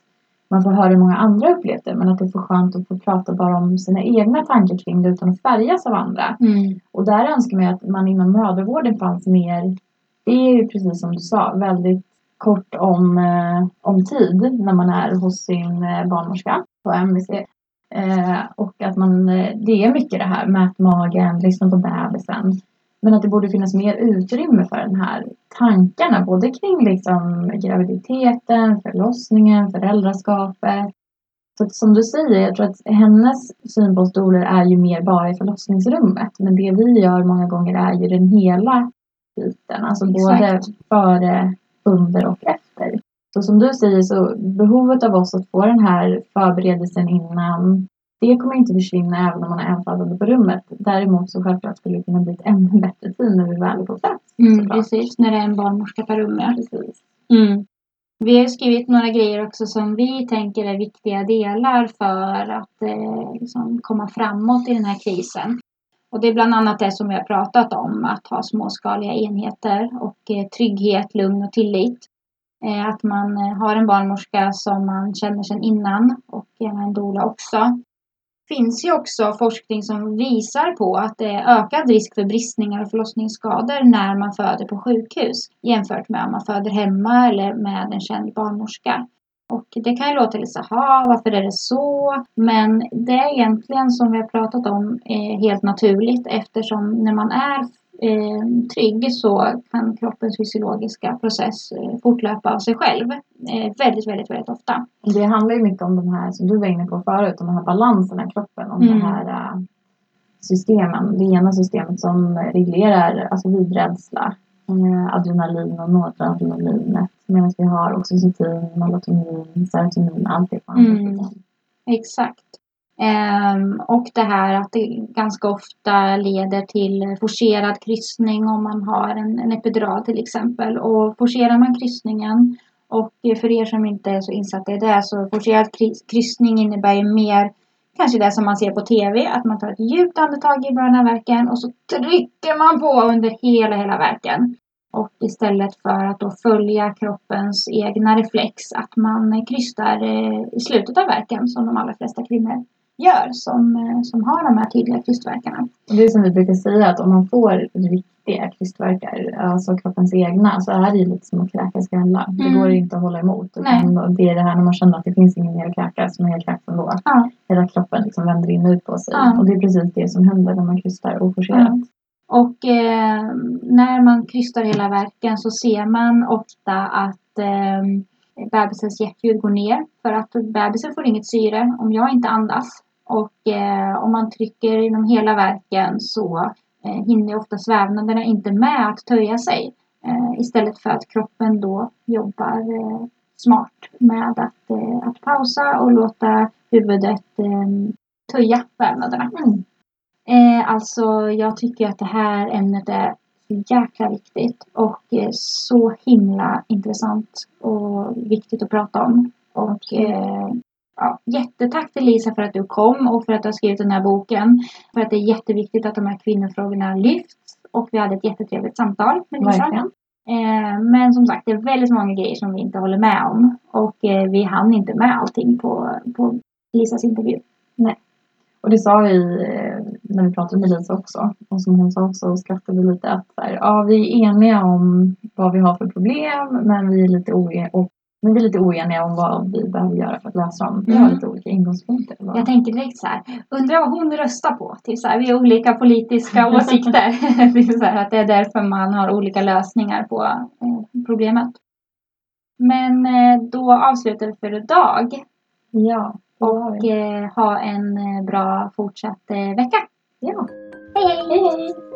man får höra hur många andra upplevt det men att det är så skönt att få prata bara om sina egna tankar kring det utan att färgas av andra. Mm. Och där önskar man ju att man inom mödravården fanns mer, det är ju precis som du sa, väldigt kort om, eh, om tid när man är hos sin eh, barnmorska på MVC. Eh, och att man, eh, det är mycket det här, mät magen, lyssna på bebisen. Men att det borde finnas mer utrymme för den här tankarna, både kring liksom graviditeten, förlossningen, föräldraskapet. Så att, som du säger, jag tror att hennes syn på stolar är ju mer bara i förlossningsrummet. Men det vi gör många gånger är ju den hela biten. Alltså både Exakt. före, under och efter. Så som du säger så behovet av oss att få den här förberedelsen innan det kommer inte försvinna även om man är enfödande på rummet. Däremot så självklart skulle det kunna bli ett ännu bättre team när vi väl är på plats. Mm, precis, när det är en barnmorska per rum. ja. Precis. Mm. Vi har skrivit några grejer också som vi tänker är viktiga delar för att eh, liksom komma framåt i den här krisen. Och det är bland annat det som vi har pratat om, att ha småskaliga enheter och eh, trygghet, lugn och tillit. Eh, att man eh, har en barnmorska som man känner sedan innan och gärna en doula också. Det finns ju också forskning som visar på att det är ökad risk för bristningar och förlossningsskador när man föder på sjukhus jämfört med om man föder hemma eller med en känd barnmorska. Och det kan ju låta lite så här, varför är det så? Men det är egentligen som vi har pratat om eh, helt naturligt eftersom när man är eh, trygg så kan kroppens fysiologiska process eh, fortlöpa av sig själv eh, väldigt, väldigt, väldigt ofta. Det handlar ju mycket om de här som du var inne på förut, om de här balanserna i kroppen. Om Mm. de här äh, systemen. Det ena systemet som reglerar alltså vidrädsla, äh, adrenalin och noradrenalinet. Medan vi har oxytocin, melatonin, serotonin, allt det på andra Mm. sidan. Exakt. Ehm, och det här att det ganska ofta leder till forcerad kryssning om man har en, en epidural till exempel. Och forcerar man kryssningen och för er som inte är så insatta i det så forcerad kryssning innebär ju mer kanske det som man ser på TV, att man tar ett djupt andetag i början av verken och så trycker man på under hela, hela verken. Och istället för att då följa kroppens egna reflex att man krystar eh, i slutet av verken som de allra flesta kvinnor gör som, eh, som har de här tydliga krystverkarna. Det är som vi brukar säga att om man får riktiga krystverkar, alltså kroppens egna, så är det ju lite som att kräkas. Det Mm. går ju inte att hålla emot. Utan det är det här när man känner att det finns ingen mer att kräkas, men jag kräks ändå. Ja. Hela kroppen liksom vänder in och ut på sig. Ja. Och det är precis det som händer när man krystar oforcerat. Ja. Och eh, när man krystar hela verken så ser man ofta att eh, bebisens hjärtljud går ner för att bebisen får inget syre om jag inte andas. Och eh, om man trycker inom hela verken så eh, hinner ofta svävnaderna inte med att töja sig. Eh, istället för att kroppen då jobbar eh, smart med att, eh, att pausa och låta huvudet eh, töja vävnaderna. Mm. Eh, alltså jag tycker att det här ämnet är jäkla viktigt och eh, så himla intressant och viktigt att prata om. Och eh, ja, jättetack till Lisa för att du kom och för att du har skrivit den här boken. För att det är jätteviktigt att de här kvinnofrågorna lyfts och vi hade ett jättetrevligt samtal med Lisa. Eh, men som sagt, det är väldigt många grejer som vi inte håller med om. Och eh, vi hann inte med allting på, på Lisas intervju. Och det sa vi eh, när vi pratade med Lisa också. Och som hon sa och skrattade lite att så här, ja, vi är eniga om vad vi har för problem men vi är lite oeniga, och, men vi är lite oeniga om vad vi behöver göra för att lösa dem. Vi har Mm. lite olika ingångspunkter. va? Jag tänker direkt så här, undrar vad hon röstar på? Till så här, vi har olika politiska åsikter. det, är så här, att det är därför man har olika lösningar på eh, problemet. Men eh, då avslutar vi för idag Ja. och vi. eh, ha en bra fortsatt eh, vecka. Ja. Hej hej! Hej hej!